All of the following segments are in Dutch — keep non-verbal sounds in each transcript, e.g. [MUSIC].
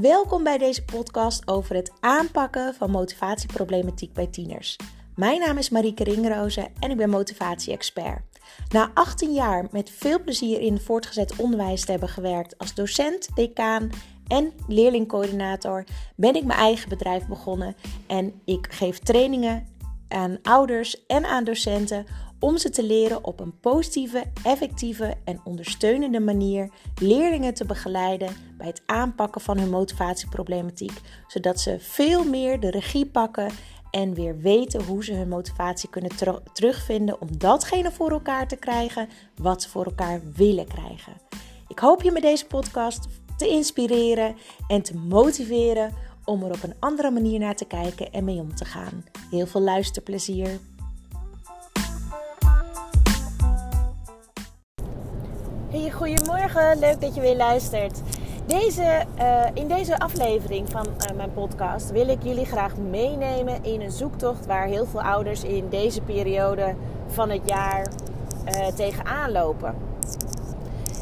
Welkom bij deze podcast over het aanpakken van motivatieproblematiek bij tieners. Mijn naam is Marieke Ringroze en ik ben motivatie-expert. Na 18 jaar met veel plezier in voortgezet onderwijs te hebben gewerkt als docent, decaan en leerlingcoördinator, ben ik mijn eigen bedrijf begonnen en ik geef trainingen aan ouders en aan docenten om ze te leren op een positieve, effectieve en ondersteunende manier leerlingen te begeleiden bij het aanpakken van hun motivatieproblematiek, zodat ze veel meer de regie pakken en weer weten hoe ze hun motivatie kunnen terugvinden om datgene voor elkaar te krijgen wat ze voor elkaar willen krijgen. Ik hoop je met deze podcast te inspireren en te motiveren om er op een andere manier naar te kijken en mee om te gaan. Heel veel luisterplezier. Goedemorgen, leuk dat je weer luistert. Deze, uh, in deze aflevering van uh, mijn podcast wil ik jullie graag meenemen in een zoektocht waar heel veel ouders in deze periode van het jaar uh, tegenaan lopen.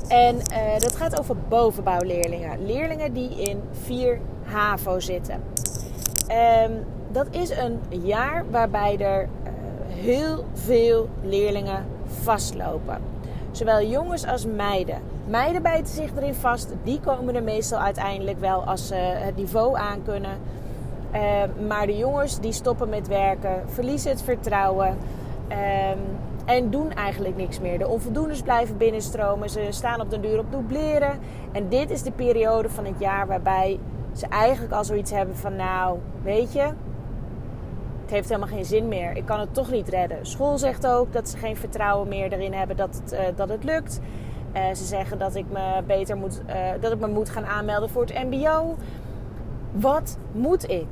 En dat gaat over bovenbouwleerlingen. Leerlingen die in 4 HAVO zitten. Um, dat is een jaar waarbij er heel veel leerlingen vastlopen. Zowel jongens als meiden. Meiden bijten zich erin vast. Die komen er meestal uiteindelijk wel als ze het niveau aan kunnen. Uh, maar de jongens die stoppen met werken, verliezen het vertrouwen. Uh, en doen eigenlijk niks meer. De onvoldoendes blijven binnenstromen. Ze staan op de duur op dubleren. En dit is de periode van het jaar waarbij ze eigenlijk al zoiets hebben van... Nou, weet je, het heeft helemaal geen zin meer. Ik kan het toch niet redden. School zegt ook dat ze geen vertrouwen meer erin hebben dat het, uh, dat het lukt. Uh, ze zeggen dat ik me beter moet, uh, dat ik me moet gaan aanmelden voor het MBO. Wat moet ik?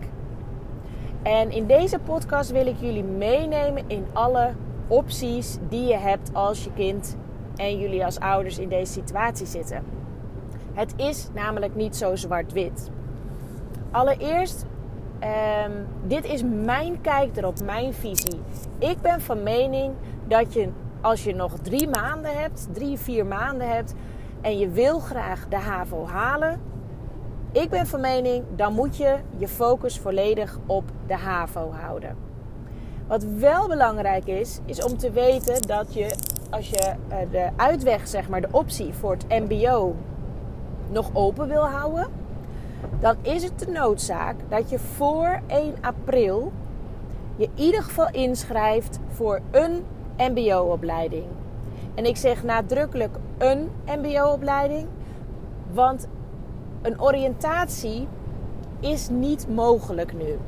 En in deze podcast wil ik jullie meenemen in alle opties die je hebt als je kind en jullie als ouders in deze situatie zitten. Het is namelijk niet zo zwart-wit. Allereerst Um, dit is mijn kijk erop, mijn visie. Ik ben van mening dat je, als je nog drie maanden hebt, drie, vier maanden hebt, en je wil graag de HAVO halen, ik ben van mening, dan moet je je focus volledig op de HAVO houden. Wat wel belangrijk is, is om te weten dat je, als je eh, de uitweg, zeg maar, de optie voor het MBO nog open wil houden dan is het de noodzaak dat je voor 1 april je in ieder geval inschrijft voor een MBO-opleiding. En ik zeg nadrukkelijk een MBO-opleiding, want een oriëntatie is niet mogelijk nu.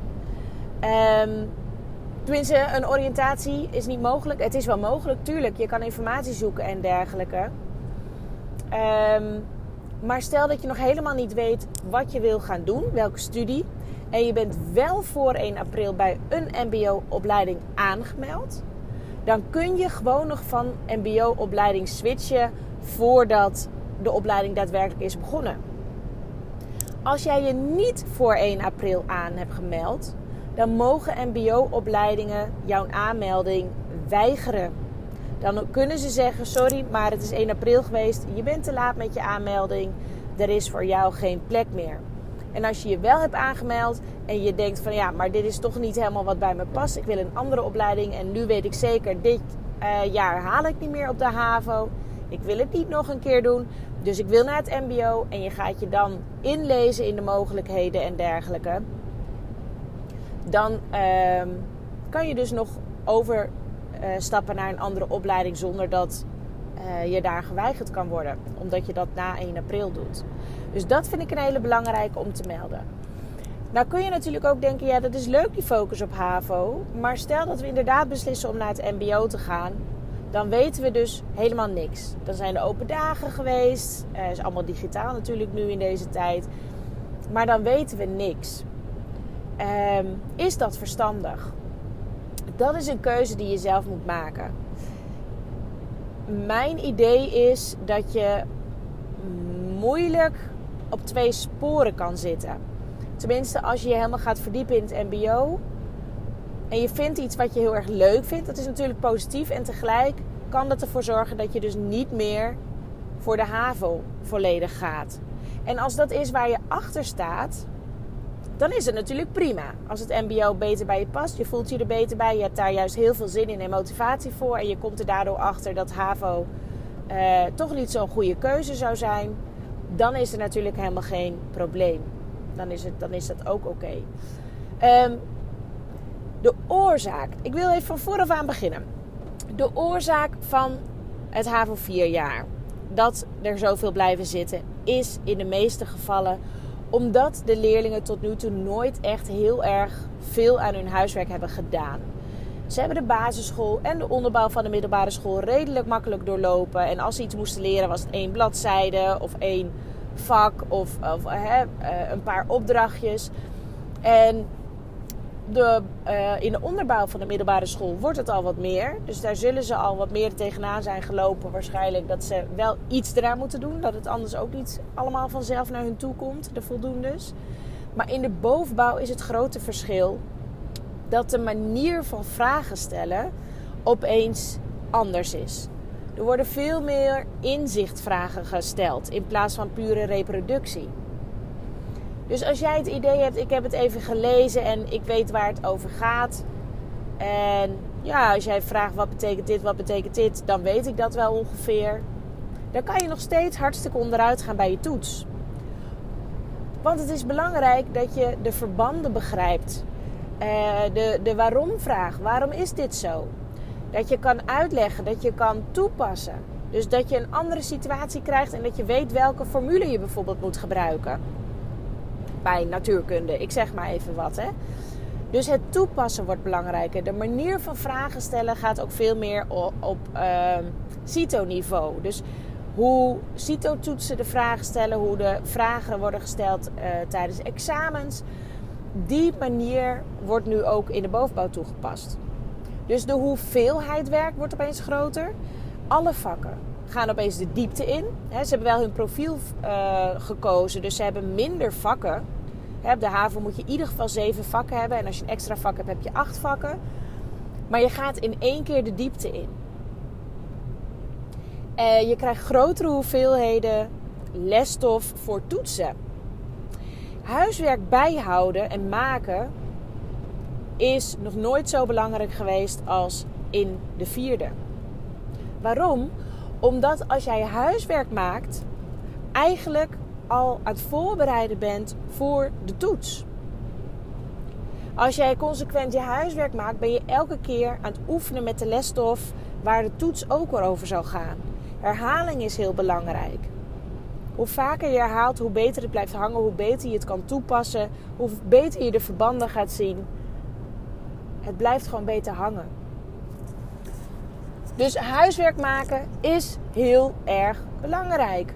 Um, tenminste, een oriëntatie is niet mogelijk. Het is wel mogelijk, tuurlijk. Je kan informatie zoeken en dergelijke. Um, maar stel dat je nog helemaal niet weet wat je wil gaan doen, welke studie. En je bent wel voor 1 april bij een MBO-opleiding aangemeld. Dan kun je gewoon nog van MBO-opleiding switchen voordat de opleiding daadwerkelijk is begonnen. Als jij je niet voor 1 april aan hebt gemeld, dan mogen MBO-opleidingen jouw aanmelding weigeren. Dan kunnen ze zeggen: Sorry, maar het is 1 april geweest. Je bent te laat met je aanmelding. Er is voor jou geen plek meer. En als je je wel hebt aangemeld en je denkt van ja, maar dit is toch niet helemaal wat bij me past. Ik wil een andere opleiding en nu weet ik zeker, dit uh, jaar haal ik niet meer op de HAVO. Ik wil het niet nog een keer doen. Dus ik wil naar het MBO en je gaat je dan inlezen in de mogelijkheden en dergelijke. Dan uh, kan je dus nog over uh, stappen naar een andere opleiding zonder dat uh, je daar geweigerd kan worden. Omdat je dat na 1 april doet. Dus dat vind ik een hele belangrijke om te melden. Nou kun je natuurlijk ook denken, ja dat is leuk die focus op HAVO. Maar stel dat we inderdaad beslissen om naar het mbo te gaan. Dan weten we dus helemaal niks. Dan zijn de open dagen geweest. Uh, is allemaal digitaal natuurlijk nu in deze tijd. Maar dan weten we niks. Um, is dat verstandig? dat is een keuze die je zelf moet maken. Mijn idee is dat je moeilijk op twee sporen kan zitten. Tenminste, als je je helemaal gaat verdiepen in het MBO en je vindt iets wat je heel erg leuk vindt, dat is natuurlijk positief. En tegelijk kan dat ervoor zorgen dat je dus niet meer voor de HAVO volledig gaat. En als dat is waar je achter staat, dan is het natuurlijk prima. Als het MBO beter bij je past, je voelt je er beter bij, je hebt daar juist heel veel zin in en motivatie voor. En je komt er daardoor achter dat HAVO uh, toch niet zo'n goede keuze zou zijn. Dan is er natuurlijk helemaal geen probleem. Dan is, het, dan is dat ook oké. Ehm, de oorzaak. Ik wil even van vooraf aan beginnen. De oorzaak van het HAVO 4 jaar. Dat er zoveel blijven zitten. Is in de meeste gevallen omdat de leerlingen tot nu toe nooit echt heel erg veel aan hun huiswerk hebben gedaan. Ze hebben de basisschool en de onderbouw van de middelbare school redelijk makkelijk doorlopen. En als ze iets moesten leren, was het één bladzijde of één vak of, of hè, eh, een paar opdrachtjes. En de, uh, in de onderbouw van de middelbare school wordt het al wat meer. Dus daar zullen ze al wat meer tegenaan zijn gelopen. Waarschijnlijk dat ze wel iets eraan moeten doen. Dat het anders ook niet allemaal vanzelf naar hun toe komt, de voldoendes. Maar in de bovenbouw is het grote verschil dat de manier van vragen stellen opeens anders is. Er worden veel meer inzichtvragen gesteld in plaats van pure reproductie. Dus als jij het idee hebt, ik heb het even gelezen en ik weet waar het over gaat. En ja, als jij vraagt wat betekent dit, wat betekent dit, dan weet ik dat wel ongeveer. Dan kan je nog steeds hartstikke onderuit gaan bij je toets. Want het is belangrijk dat je de verbanden begrijpt. Uh, de, de waarom-vraag. Waarom is dit zo? Dat je kan uitleggen, dat je kan toepassen. Dus dat je een andere situatie krijgt en dat je weet welke formule je bijvoorbeeld moet gebruiken bij natuurkunde. Ik zeg maar even wat. Hè. Dus het toepassen wordt belangrijker. De manier van vragen stellen gaat ook veel meer op, op uh, CITO-niveau. Dus hoe CITO-toetsen de vragen stellen, hoe de vragen worden gesteld uh, tijdens examens. Die manier wordt nu ook in de bovenbouw toegepast. Dus de hoeveelheid werk wordt opeens groter. Alle vakken gaan opeens de diepte in. ze hebben wel hun profiel uh, gekozen, dus ze hebben minder vakken. Op de haven moet je in ieder geval zeven vakken hebben. En als je een extra vak hebt, heb je acht vakken. Maar je gaat in één keer de diepte in. Uh, je krijgt grotere hoeveelheden lesstof voor toetsen. Huiswerk bijhouden en maken is nog nooit zo belangrijk geweest als in de vierde. Waarom? Omdat als jij huiswerk maakt, eigenlijk al aan het voorbereiden bent voor de toets. Als jij consequent je huiswerk maakt, ben je elke keer aan het oefenen met de lesstof waar de toets ook over zal gaan. Herhaling is heel belangrijk. Hoe vaker je herhaalt, hoe beter het blijft hangen, hoe beter je het kan toepassen, hoe beter je de verbanden gaat zien. Het blijft gewoon beter hangen. Dus huiswerk maken is heel erg belangrijk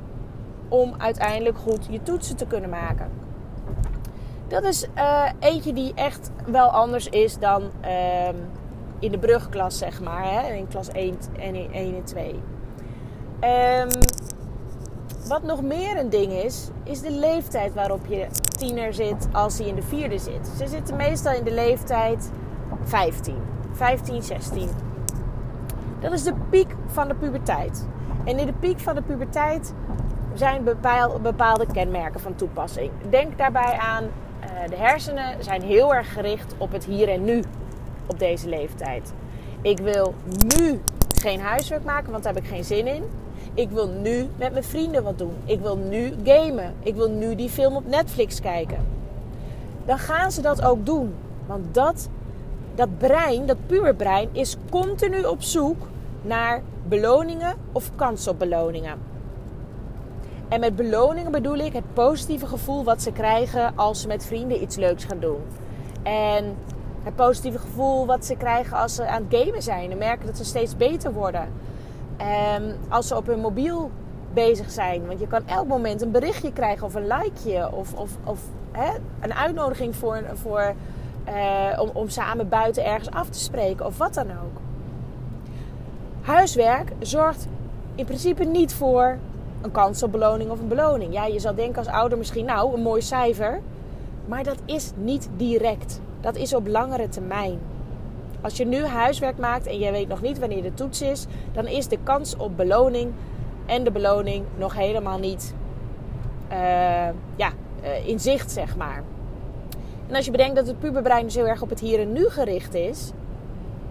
om uiteindelijk goed je toetsen te kunnen maken. Dat is uh, eentje die echt wel anders is dan uh, in de brugklas, zeg maar. Hè? In klas 1 en 1 en 2. Um, ehm, wat nog meer een ding is, is de leeftijd waarop je tiener zit als hij in de vierde zit. Ze zitten meestal in de leeftijd 15, 15, 16. Dat is de piek van de puberteit. En in de piek van de puberteit zijn bepaalde kenmerken van toepassing. Denk daarbij aan, uh, de hersenen zijn heel erg gericht op het hier en nu op deze leeftijd. Ik wil nu geen huiswerk maken, want daar heb ik geen zin in. Ik wil nu met mijn vrienden wat doen. Ik wil nu gamen. Ik wil nu die film op Netflix kijken. Dan gaan ze dat ook doen. Want dat dat brein, dat puberbrein, is continu op zoek naar beloningen of kans op beloningen. En met beloningen bedoel ik het positieve gevoel wat ze krijgen als ze met vrienden iets leuks gaan doen. En het positieve gevoel wat ze krijgen als ze aan het gamen zijn en merken dat ze steeds beter worden. En als ze op hun mobiel bezig zijn. Want je kan elk moment een berichtje krijgen of een likeje of, of, of hè, een uitnodiging voor, voor uh, om, om samen buiten ergens af te spreken of wat dan ook. Huiswerk zorgt in principe niet voor een kans op beloning of een beloning. Ja, je zal denken als ouder misschien, nou, een mooi cijfer. Maar dat is niet direct. Dat is op langere termijn. Als je nu huiswerk maakt en je weet nog niet wanneer de toets is, dan is de kans op beloning en de beloning nog helemaal niet ja, in zicht, zeg maar. En als je bedenkt dat het puberbrein dus heel erg op het hier en nu gericht is.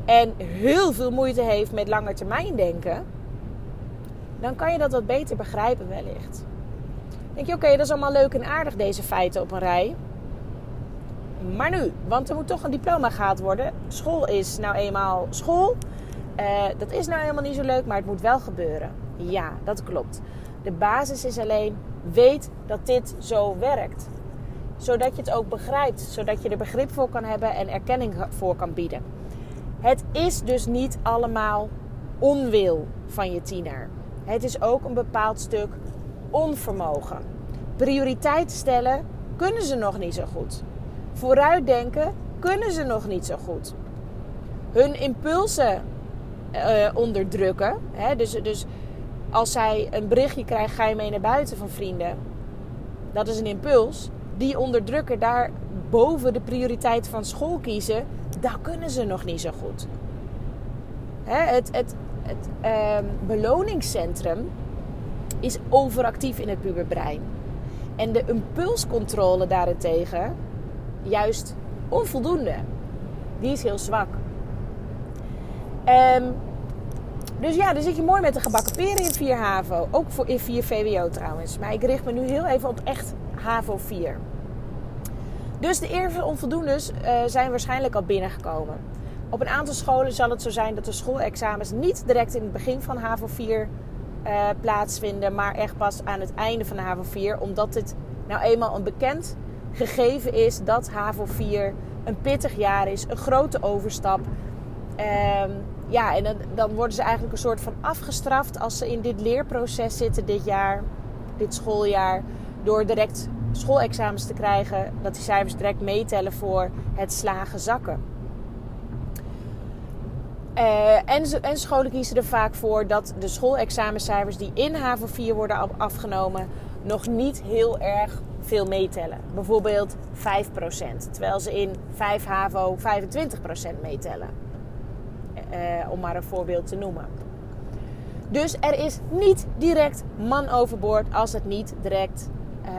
En heel veel moeite heeft met langer termijn denken. Dan kan je dat wat beter begrijpen wellicht. Denk je, oké, dat is allemaal leuk en aardig deze feiten op een rij. Maar nu, want er moet toch een diploma gehaald worden. School is nou eenmaal school. Uh, dat is nou helemaal niet zo leuk, maar het moet wel gebeuren. Ja, dat klopt. De basis is alleen, weet dat dit zo werkt. Zodat je het ook begrijpt. Zodat je er begrip voor kan hebben en erkenning voor kan bieden. Het is dus niet allemaal onwil van je tiener. Het is ook een bepaald stuk onvermogen. Prioriteit stellen kunnen ze nog niet zo goed. Vooruitdenken kunnen ze nog niet zo goed. Hun impulsen uh, onderdrukken. Hè? Dus, dus als zij een berichtje krijgt, ga je mee naar buiten van vrienden. Dat is een impuls. Die onderdrukken, daar boven de prioriteit van school kiezen, dat kunnen ze nog niet zo goed. Hè? Het, het, het uh, beloningscentrum is overactief in het puberbrein. En de impulscontrole daarentegen juist onvoldoende. Die is heel zwak. Um, dus ja, dan zit je mooi met de gebakken peren in 4 HAVO. Ook voor in 4 VWO trouwens. Maar ik richt me nu heel even op echt HAVO 4. Dus de eerste onvoldoendes uh, zijn waarschijnlijk al binnengekomen. Op een aantal scholen zal het zo zijn dat de schoolexamens niet direct in het begin van HAVO 4 uh, plaatsvinden, maar echt pas aan het einde van HAVO 4, omdat het nou eenmaal een bekend gegeven is dat HAVO 4 een pittig jaar is, een grote overstap. Um, ja, en dan, dan, worden ze eigenlijk een soort van afgestraft als ze in dit leerproces zitten dit jaar, dit schooljaar, door direct schoolexamens te krijgen, dat die cijfers direct meetellen voor het slagen zakken. Uh, en, en, scholen kiezen er vaak voor dat de schoolexamencijfers die in HAVO 4 worden afgenomen nog niet heel erg veel meetellen. Bijvoorbeeld 5%, terwijl ze in 5 HAVO 25% meetellen. Uh, om maar een voorbeeld te noemen. Dus er is niet direct man overboord als het niet direct uh,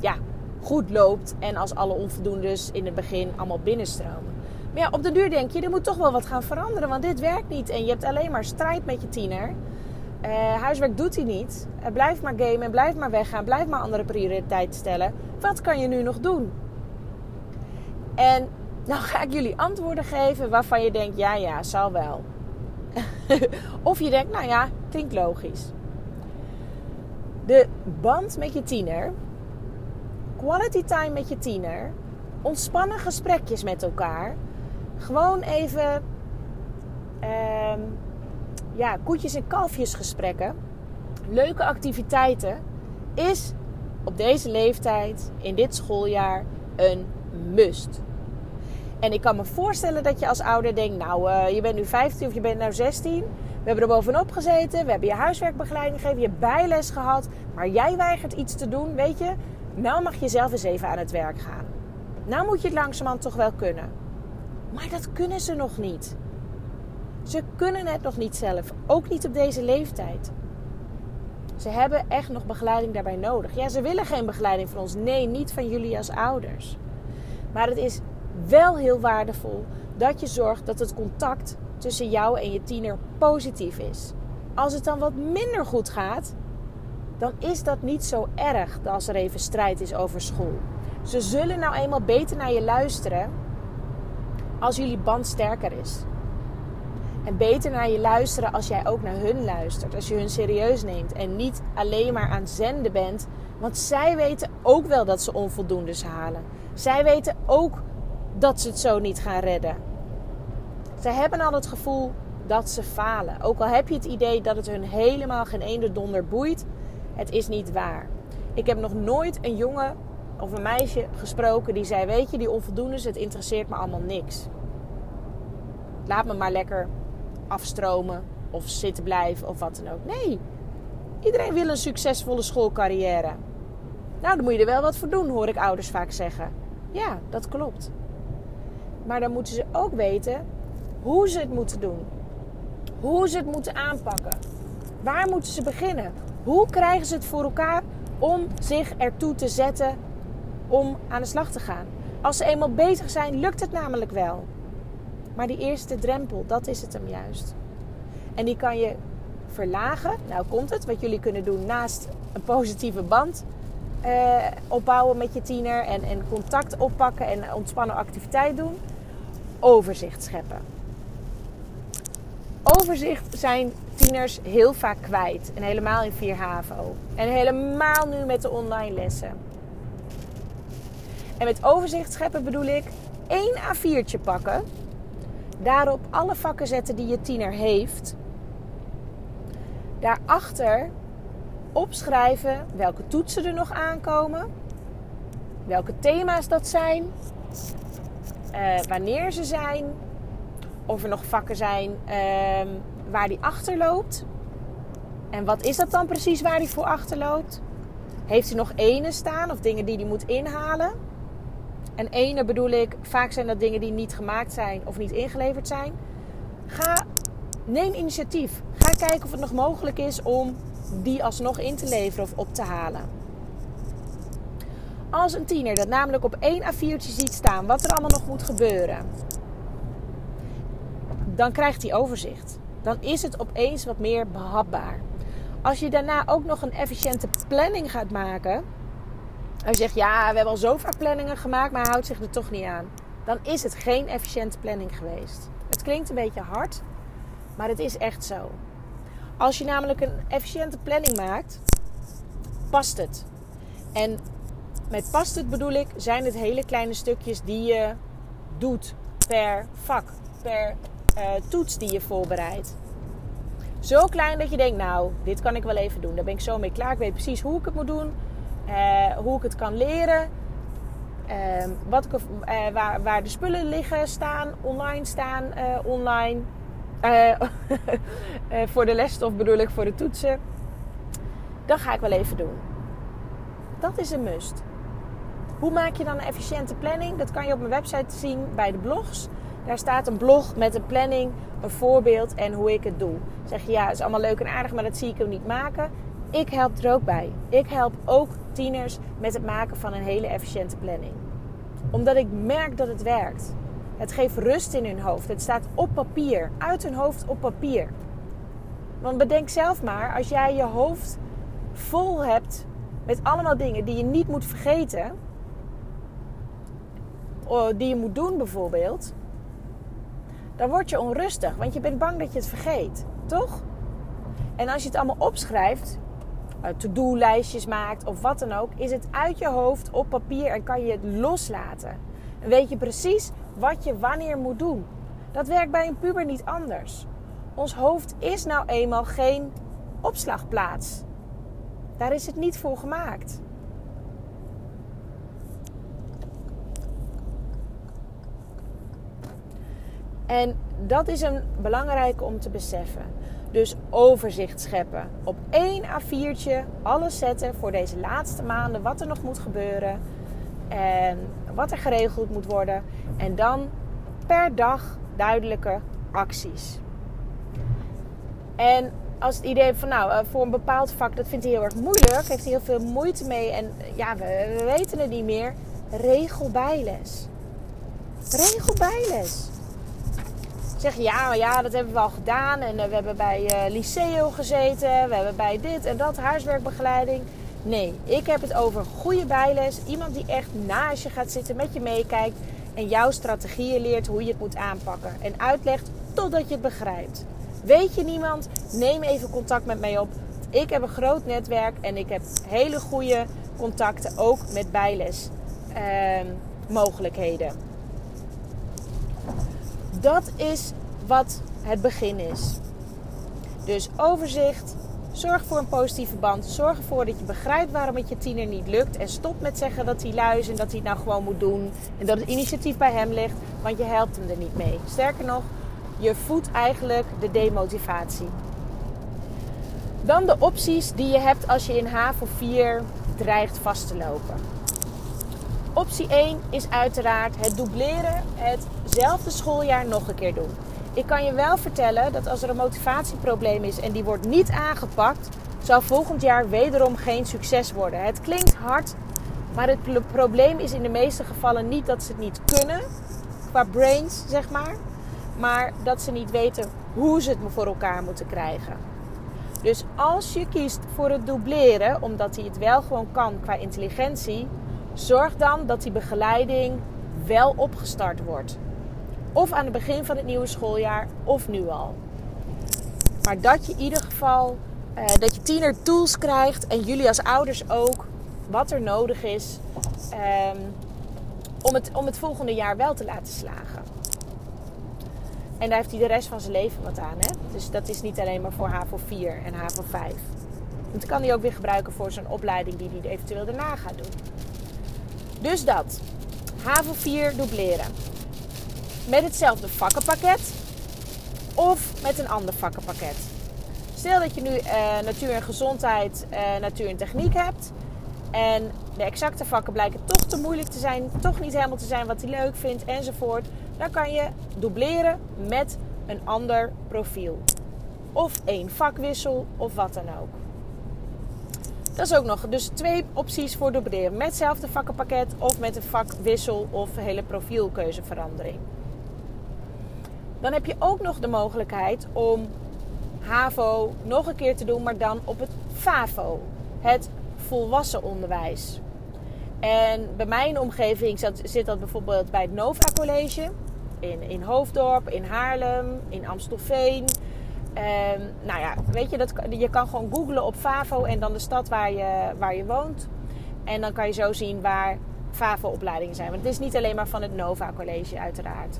ja, goed loopt en als alle onvoldoendes in het begin allemaal binnenstromen. Maar ja, op de duur denk je, er moet toch wel wat gaan veranderen, want dit werkt niet. En je hebt alleen maar strijd met je tiener. Uh, huiswerk doet hij niet. Uh, blijf maar gamen, blijf maar weggaan, blijf maar andere prioriteiten stellen. Wat kan je nu nog doen? En nou ga ik jullie antwoorden geven waarvan je denkt, ja ja, zal wel. [LAUGHS] of je denkt, nou ja, klinkt logisch. De band met je tiener, quality time met je tiener, ontspannen gesprekjes met elkaar, gewoon even um, ja, koetjes en kalfjes gesprekken, leuke activiteiten, is op deze leeftijd, in dit schooljaar, een must. En ik kan me voorstellen dat je als ouder denkt, nou, uh, je bent nu 15 of je bent nu 16. We hebben er bovenop gezeten, we hebben je huiswerkbegeleiding gegeven, je bijles gehad. Maar jij weigert iets te doen, weet je. Nou mag je zelf eens even aan het werk gaan. Nou moet je het langzamerhand toch wel kunnen. Maar dat kunnen ze nog niet. Ze kunnen het nog niet zelf, ook niet op deze leeftijd. Ze hebben echt nog begeleiding daarbij nodig. Ja, ze willen geen begeleiding van ons. Nee, niet van jullie als ouders. Maar het is wel heel waardevol dat je zorgt dat het contact tussen jou en je tiener positief is. Als het dan wat minder goed gaat, dan is dat niet zo erg als er even strijd is over school. Ze zullen nou eenmaal beter naar je luisteren als jullie band sterker is. En beter naar je luisteren als jij ook naar hun luistert. Als je hun serieus neemt en niet alleen maar aan zenden bent. Want zij weten ook wel dat ze onvoldoendes halen. Zij weten ook dat ze het zo niet gaan redden. Zij hebben al het gevoel dat ze falen. Ook al heb je het idee dat het hun helemaal geen ene donder boeit, het is niet waar. Ik heb nog nooit een jongen of een meisje gesproken die zei: Weet je, die onvoldoendes, het interesseert me allemaal niks. Laat me maar lekker afstromen of zitten blijven of wat dan ook. Nee, iedereen wil een succesvolle schoolcarrière. Nou, dan moet je er wel wat voor doen, hoor ik ouders vaak zeggen. Ja, dat klopt. Maar dan moeten ze ook weten hoe ze het moeten doen. Hoe ze het moeten aanpakken. Waar moeten ze beginnen? Hoe krijgen ze het voor elkaar om zich ertoe te zetten om aan de slag te gaan. Als ze eenmaal bezig zijn, lukt het namelijk wel. Maar die eerste drempel, dat is het hem juist. En die kan je verlagen. Nou komt het, wat jullie kunnen doen naast een positieve band uh, opbouwen met je tiener en, en contact oppakken en ontspannen activiteit doen. Overzicht scheppen. Overzicht zijn tieners heel vaak kwijt. En helemaal in 4 HAVO. En helemaal nu met de online lessen. En met overzicht scheppen bedoel ik één A4'tje pakken. Daarop alle vakken zetten die je tiener heeft. Daarachter opschrijven welke toetsen er nog aankomen. Welke thema's dat zijn. Uh, wanneer ze zijn. Of er nog vakken zijn uh, waar die achterloopt. En wat is dat dan precies waar hij voor achterloopt? Heeft hij nog ene staan of dingen die hij moet inhalen? En ene bedoel ik, vaak zijn dat dingen die niet gemaakt zijn of niet ingeleverd zijn. Ga, neem initiatief. Ga kijken of het nog mogelijk is om die alsnog in te leveren of op te halen. Als een tiener dat namelijk op één A4'tje ziet staan wat er allemaal nog moet gebeuren, dan krijgt hij overzicht. Dan is het opeens wat meer behapbaar. Als je daarna ook nog een efficiënte planning gaat maken, hij zegt, ja, we hebben al zo vaak planningen gemaakt, maar hij houdt zich er toch niet aan. Dan is het geen efficiënte planning geweest. Het klinkt een beetje hard, maar het is echt zo. Als je namelijk een efficiënte planning maakt, past het. En met past het bedoel ik, zijn het hele kleine stukjes die je doet per vak, per uh, toets die je voorbereidt. Zo klein dat je denkt, nou, dit kan ik wel even doen. Daar ben ik zo mee klaar. Ik weet precies hoe ik het moet doen. Uh, hoe ik het kan leren. Uh, wat ik, uh, waar, waar de spullen liggen, staan, online staan, online. [LAUGHS] voor de lesstof bedoel ik, voor de toetsen. Dat ga ik wel even doen. Dat is een must. Hoe maak je dan een efficiënte planning? Dat kan je op mijn website zien bij de blogs. Daar staat een blog met een planning, een voorbeeld en hoe ik het doe. Zeg je ja, is allemaal leuk en aardig, maar dat zie ik hem niet maken. Ik help er ook bij. Ik help ook met het maken van een hele efficiënte planning. Omdat ik merk dat het werkt. Het geeft rust in hun hoofd. Het staat op papier, uit hun hoofd op papier. Want bedenk zelf maar, als jij je hoofd vol hebt met allemaal dingen die je niet moet vergeten, die je moet doen bijvoorbeeld, dan word je onrustig, want je bent bang dat je het vergeet, toch? En als je het allemaal opschrijft, to-do-lijstjes maakt of wat dan ook, is het uit je hoofd op papier en kan je het loslaten. En weet je precies wat je wanneer moet doen. Dat werkt bij een puber niet anders. Ons hoofd is nou eenmaal geen opslagplaats. Daar is het niet voor gemaakt. En dat is een belangrijke om te beseffen. Dus overzicht scheppen. Op één A4'tje alles zetten voor deze laatste maanden. Wat er nog moet gebeuren. En wat er geregeld moet worden. En dan per dag duidelijke acties. En als het idee van nou, eh, voor een bepaald vak, dat vindt hij heel erg moeilijk. Heeft hij heel veel moeite mee. En ja, we, we weten het niet meer. Regel bijles. Regel zeg ja, ja, dat hebben we al gedaan. En eh, we hebben bij uh, Liceo gezeten. We hebben bij dit en dat huiswerkbegeleiding. Nee, ik heb het over goede bijles. Iemand die echt naast je gaat zitten, met je meekijkt. En jouw strategieën leert hoe je het moet aanpakken. En uitlegt totdat je het begrijpt. Weet je niemand? Neem even contact met mij op. Ik heb een groot netwerk en ik heb hele goede contacten ook met bijlesmogelijkheden. Ehm, dat is wat het begin is. Dus overzicht, zorg voor een positieve band. Zorg ervoor dat je begrijpt waarom het je tiener niet lukt. En stop met zeggen dat hij lui is en dat hij het nou gewoon moet doen. En dat het initiatief bij hem ligt, want je helpt hem er niet mee. Sterker nog, je voedt eigenlijk de demotivatie. Dan de opties die je hebt als je in HAVO 4 dreigt vast te lopen. Optie 1 is uiteraard het dubleren, hetzelfde schooljaar nog een keer doen. Ik kan je wel vertellen dat als er een motivatieprobleem is en die wordt niet aangepakt, zal volgend jaar wederom geen succes worden. Het klinkt hard, maar het probleem is in de meeste gevallen niet dat ze het niet kunnen, qua brains zeg maar, maar dat ze niet weten hoe ze het voor elkaar moeten krijgen. Dus als je kiest voor het dubleren, omdat hij het wel gewoon kan qua intelligentie, zorg dan dat die begeleiding wel opgestart wordt. Of aan het begin van het nieuwe schooljaar, of nu al. Maar dat je in ieder geval, uh, dat je tiener tools krijgt en jullie als ouders ook, wat er nodig is um, om, het, om het volgende jaar wel te laten slagen. En daar heeft hij de rest van zijn leven wat aan. Hè? Dus dat is niet alleen maar voor HAVO 4 en HAVO 5. Dat kan hij ook weer gebruiken voor zijn opleiding die hij eventueel daarna gaat doen. Dus dat. HAVO 4 dubleren. Met hetzelfde vakkenpakket of met een ander vakkenpakket. Stel dat je nu uh, natuur en gezondheid, uh, natuur en techniek hebt. En de exacte vakken blijken toch te moeilijk te zijn, toch niet helemaal te zijn wat hij leuk vindt enzovoort. Dan kan je dubleren met een ander profiel. Of één vakwissel of wat dan ook. Dat is ook nog dus twee opties voor dubleren. Met hetzelfde vakkenpakket of met een vakwissel of hele profielkeuzeverandering. Dan heb je ook nog de mogelijkheid om HAVO nog een keer te doen, maar dan op het FAVO. Het volwassen onderwijs. En bij mijn omgeving zit dat bijvoorbeeld bij het Nova College. In, in Hoofddorp, in Haarlem, in Amstelveen. Um, nou ja, weet je, dat, je kan gewoon googlen op FAVO en dan de stad waar je, waar je woont. En dan kan je zo zien waar FAVO-opleidingen zijn. Want het is niet alleen maar van het Nova College, uiteraard.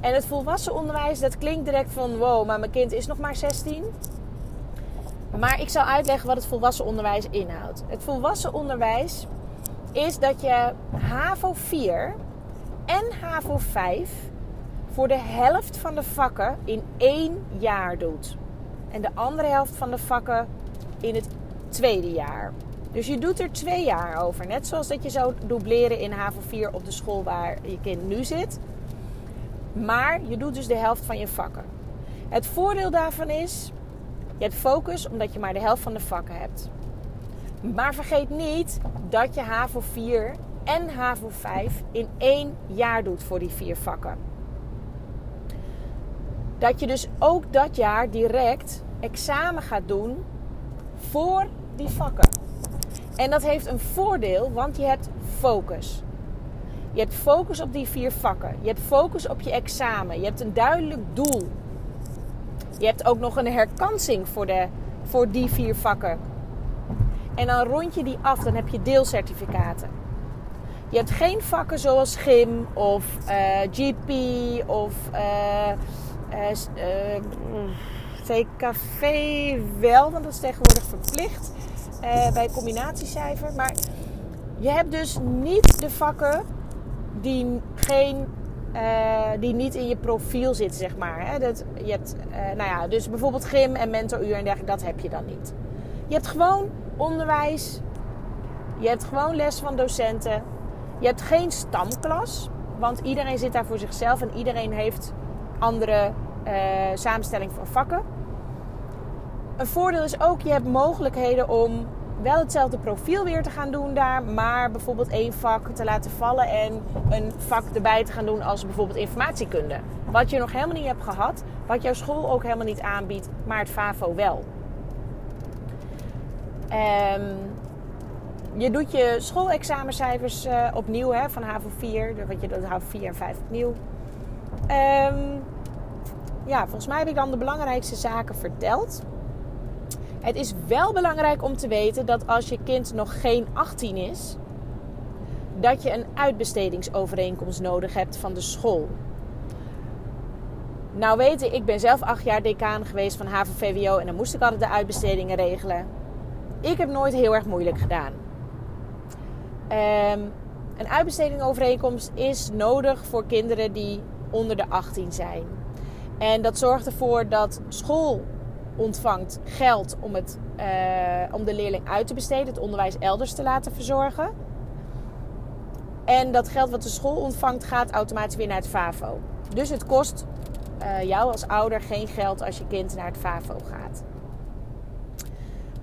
En het volwassen onderwijs, dat klinkt direct van wow, maar mijn kind is nog maar 16. Maar ik zal uitleggen wat het volwassen onderwijs inhoudt. Het volwassen onderwijs is dat je HAVO 4 en HAVO 5 voor de helft van de vakken in één jaar doet. En de andere helft van de vakken in het tweede jaar. Dus je doet er twee jaar over. Net zoals dat je zou dubleren in HAVO 4 op de school waar je kind nu zit. Maar je doet dus de helft van je vakken. Het voordeel daarvan is, je hebt focus omdat je maar de helft van de vakken hebt. Maar vergeet niet dat je HAVO 4 en HAVO 5 in één jaar doet voor die vier vakken. Dat je dus ook dat jaar direct examen gaat doen voor die vakken. En dat heeft een voordeel, want je hebt focus. Je hebt focus op die vier vakken. Je hebt focus op je examen. Je hebt een duidelijk doel. Je hebt ook nog een herkansing voor, de, voor die vier vakken. En dan rond je die af, dan heb je deelcertificaten. Je hebt geen vakken zoals gym of eh, GP of uh, uh, CKV wel, want dat is tegenwoordig verplicht bij combinatiecijfer. Maar je hebt dus niet de vakken die, geen, die niet in je profiel zitten, zeg maar. Hè? Dat, je hebt, nou ja, dus bijvoorbeeld gym en mentoruur en dergelijke, dat heb je dan niet. Je hebt gewoon onderwijs. Je hebt gewoon les van docenten. Je hebt geen stamklas, want iedereen zit daar voor zichzelf en iedereen heeft andere uh, samenstelling van vakken. Een voordeel is ook, je hebt mogelijkheden om wel hetzelfde profiel weer te gaan doen daar, maar bijvoorbeeld één vak te laten vallen en een vak erbij te gaan doen als bijvoorbeeld informatiekunde. Wat je nog helemaal niet hebt gehad, wat jouw school ook helemaal niet aanbiedt, maar het FAVO wel. Um, je doet je schoolexamencijfers uh, opnieuw hè, van HAVO 4, wat je doet HAVO 4 en 5 opnieuw. Um, ja, volgens mij heb ik dan de belangrijkste zaken verteld. Het is wel belangrijk om te weten dat als je kind nog geen 18 is, dat je een uitbestedingsovereenkomst nodig hebt van de school. Nou weten, ik ben zelf acht jaar decaan geweest van HAVO-VWO en dan moest ik altijd de uitbestedingen regelen. Ik heb nooit heel erg moeilijk gedaan. Um, een uitbestedingovereenkomst is nodig voor kinderen die onder de 18 zijn. En dat zorgt ervoor dat school ontvangt geld om, het, uh, om de leerling uit te besteden, het onderwijs elders te laten verzorgen. En dat geld wat de school ontvangt gaat automatisch weer naar het FAVO. Dus het kost uh, jou als ouder geen geld als je kind naar het FAVO gaat.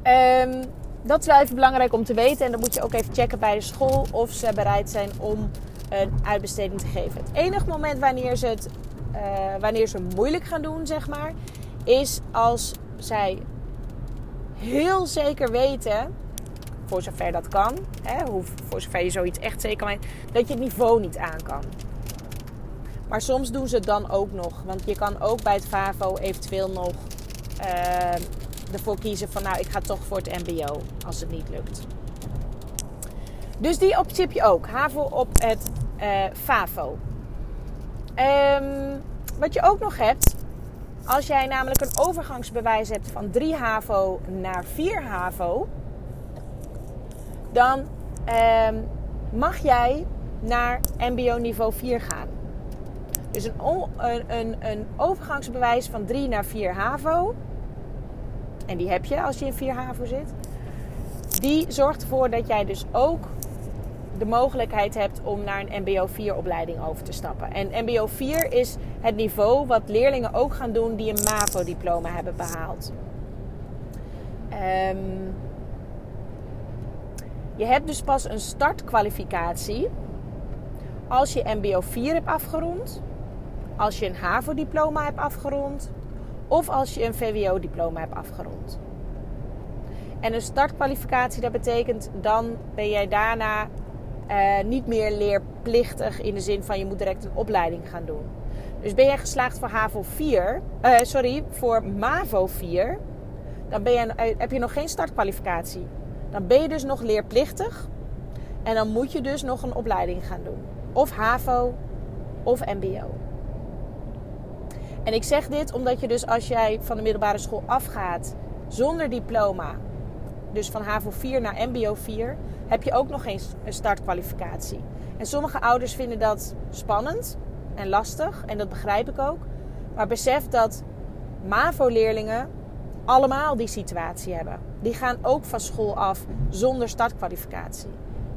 Ehm, dat is wel even belangrijk om te weten. En dan moet je ook even checken bij de school of ze bereid zijn om een uitbesteding te geven. Het enige moment wanneer ze het wanneer ze moeilijk gaan doen, zeg maar, is als zij heel zeker weten, voor zover dat kan, hè, voor zover je zoiets echt zeker weet, dat je het niveau niet aan kan. Maar soms doen ze het dan ook nog. Want je kan ook bij het FAVO eventueel nog uh, ervoor kiezen van nou, ik ga toch voor het MBO als het niet lukt. Dus die optie heb je ook. HAVO op het uh, FAVO. Um, wat je ook nog hebt, als jij namelijk een overgangsbewijs hebt van 3 HAVO naar 4 HAVO, dan um, mag jij naar MBO niveau 4 gaan. Dus een, een, een, een, overgangsbewijs van 3 naar 4 HAVO, en die heb je als je in 4 HAVO zit, die zorgt ervoor dat jij dus ook de mogelijkheid hebt om naar een MBO 4 opleiding over te stappen. En MBO 4 is het niveau wat leerlingen ook gaan doen die een MAVO diploma hebben behaald. Um, je hebt dus pas een startkwalificatie als je MBO 4 hebt afgerond, als je een HAVO diploma hebt afgerond of als je een VWO diploma hebt afgerond. En een startkwalificatie, dat betekent dan ben jij daarna uh, niet meer leerplichtig in de zin van je moet direct een opleiding gaan doen. Dus ben jij geslaagd voor HAVO 4, uh, eh, sorry, voor MAVO 4, dan ben je, uh, heb je nog geen startkwalificatie. Dan ben je dus nog leerplichtig en dan moet je dus nog een opleiding gaan doen. Of HAVO of MBO. En ik zeg dit omdat je dus als jij van de middelbare school afgaat zonder diploma, dus van HAVO 4 naar MBO 4, heb je ook nog geen startkwalificatie. En sommige ouders vinden dat spannend en lastig. En dat begrijp ik ook. Maar besef dat MAVO-leerlingen allemaal die situatie hebben. Die gaan ook van school af zonder startkwalificatie.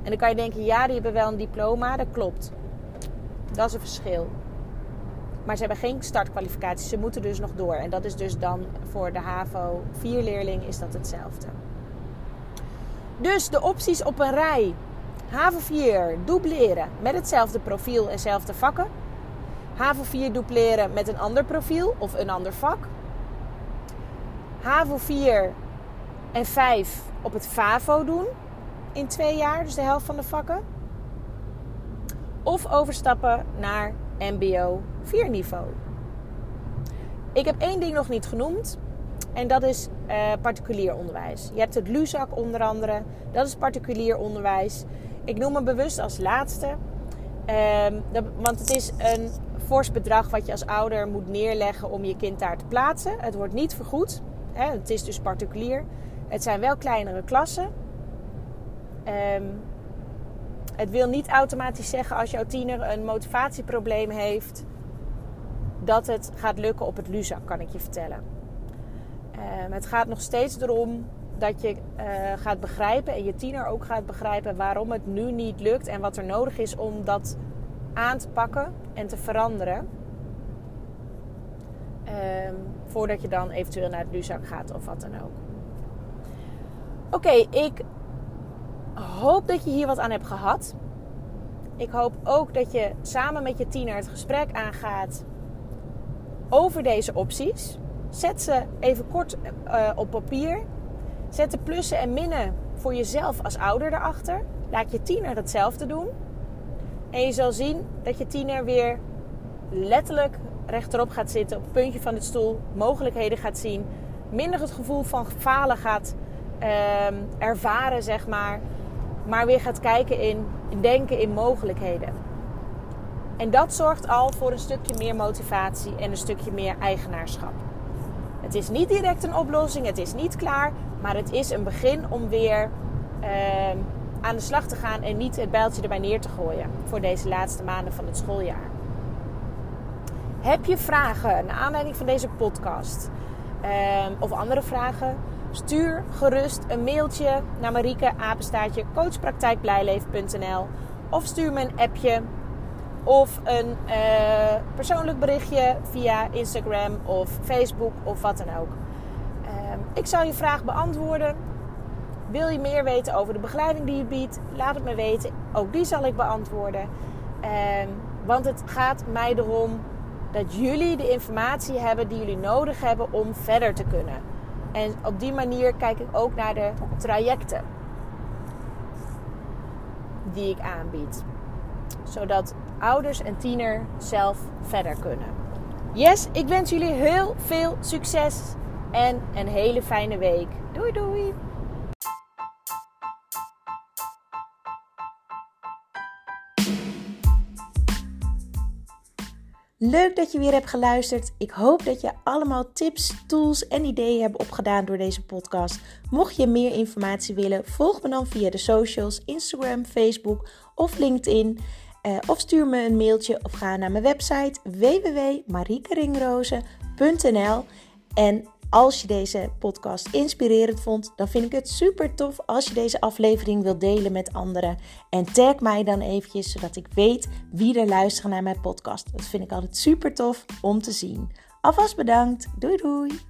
En dan kan je denken, ja, die hebben wel een diploma. Dat klopt. Dat is een verschil. Maar ze hebben geen startkwalificatie. Ze moeten dus nog door. En dat is dus dan voor de HAVO 4-leerling is dat hetzelfde. Dus de opties op een rij. HAVO 4 dubleren met hetzelfde profiel en dezelfde vakken. HAVO 4 dubleren met een ander profiel of een ander vak. HAVO 4 en 5 op het FAVO doen in twee jaar, dus de helft van de vakken. Of overstappen naar MBO 4 niveau. Ik heb één ding nog niet genoemd. En dat is uh, particulier onderwijs. Je hebt het LUZAK onder andere. Dat is particulier onderwijs. Ik noem hem bewust als laatste. Dat, want het is een fors bedrag wat je als ouder moet neerleggen om je kind daar te plaatsen. Het wordt niet vergoed. Hè, het is dus particulier. Het zijn wel kleinere klassen. Um, het wil niet automatisch zeggen als jouw tiener een motivatieprobleem heeft... dat het gaat lukken op het LUZAK, kan ik je vertellen. Um, het gaat nog steeds erom dat je uh, gaat begrijpen en je tiener ook gaat begrijpen waarom het nu niet lukt en wat er nodig is om dat aan te pakken en te veranderen. Um, voordat je dan eventueel naar het Luzak gaat of wat dan ook. Oké, ik hoop dat je hier wat aan hebt gehad. Ik hoop ook dat je samen met je tiener het gesprek aangaat over deze opties. Zet ze even kort uh, op papier. Zet de plussen en minnen voor jezelf als ouder erachter. Laat je tiener hetzelfde doen. En je zal zien dat je tiener weer letterlijk rechterop gaat zitten, op het puntje van de stoel, mogelijkheden gaat zien, minder het gevoel van falen gaat uh, ervaren, zeg maar, maar weer gaat kijken in, denken in mogelijkheden. En dat zorgt al voor een stukje meer motivatie en een stukje meer eigenaarschap. Het is niet direct een oplossing, het is niet klaar, maar het is een begin om weer uh, aan de slag te gaan en niet het bijltje erbij neer te gooien voor deze laatste maanden van het schooljaar. Heb je vragen naar aanleiding van deze podcast uh, of andere vragen? Stuur gerust een mailtje naar Marieke Apenstaartje coachpraktijkblijleven.nl of stuur me een appje of een uh, persoonlijk berichtje via Instagram of Facebook of wat dan ook. Uh, ik zal je vraag beantwoorden. Wil je meer weten over de begeleiding die je biedt? Laat het me weten. Ook die zal ik beantwoorden. Ehm, want het gaat mij erom dat jullie de informatie hebben die jullie nodig hebben om verder te kunnen. En op die manier kijk ik ook naar de trajecten die ik aanbied. Zodat ouders en tiener zelf verder kunnen. Yes, ik wens jullie heel veel succes en een hele fijne week. Doei doei! Leuk dat je weer hebt geluisterd. Ik hoop dat je allemaal tips, tools en ideeën hebt opgedaan door deze podcast. Mocht je meer informatie willen, volg me dan via de socials: Instagram, Facebook of LinkedIn. Uh, of stuur me een mailtje of ga naar mijn website www.mariekeringrozen.nl. En als je deze podcast inspirerend vond, dan vind ik het super tof als je deze aflevering wilt delen met anderen. En tag mij dan eventjes, zodat ik weet wie er luisteren naar mijn podcast. Dat vind ik altijd super tof om te zien. Alvast bedankt. Doei doei!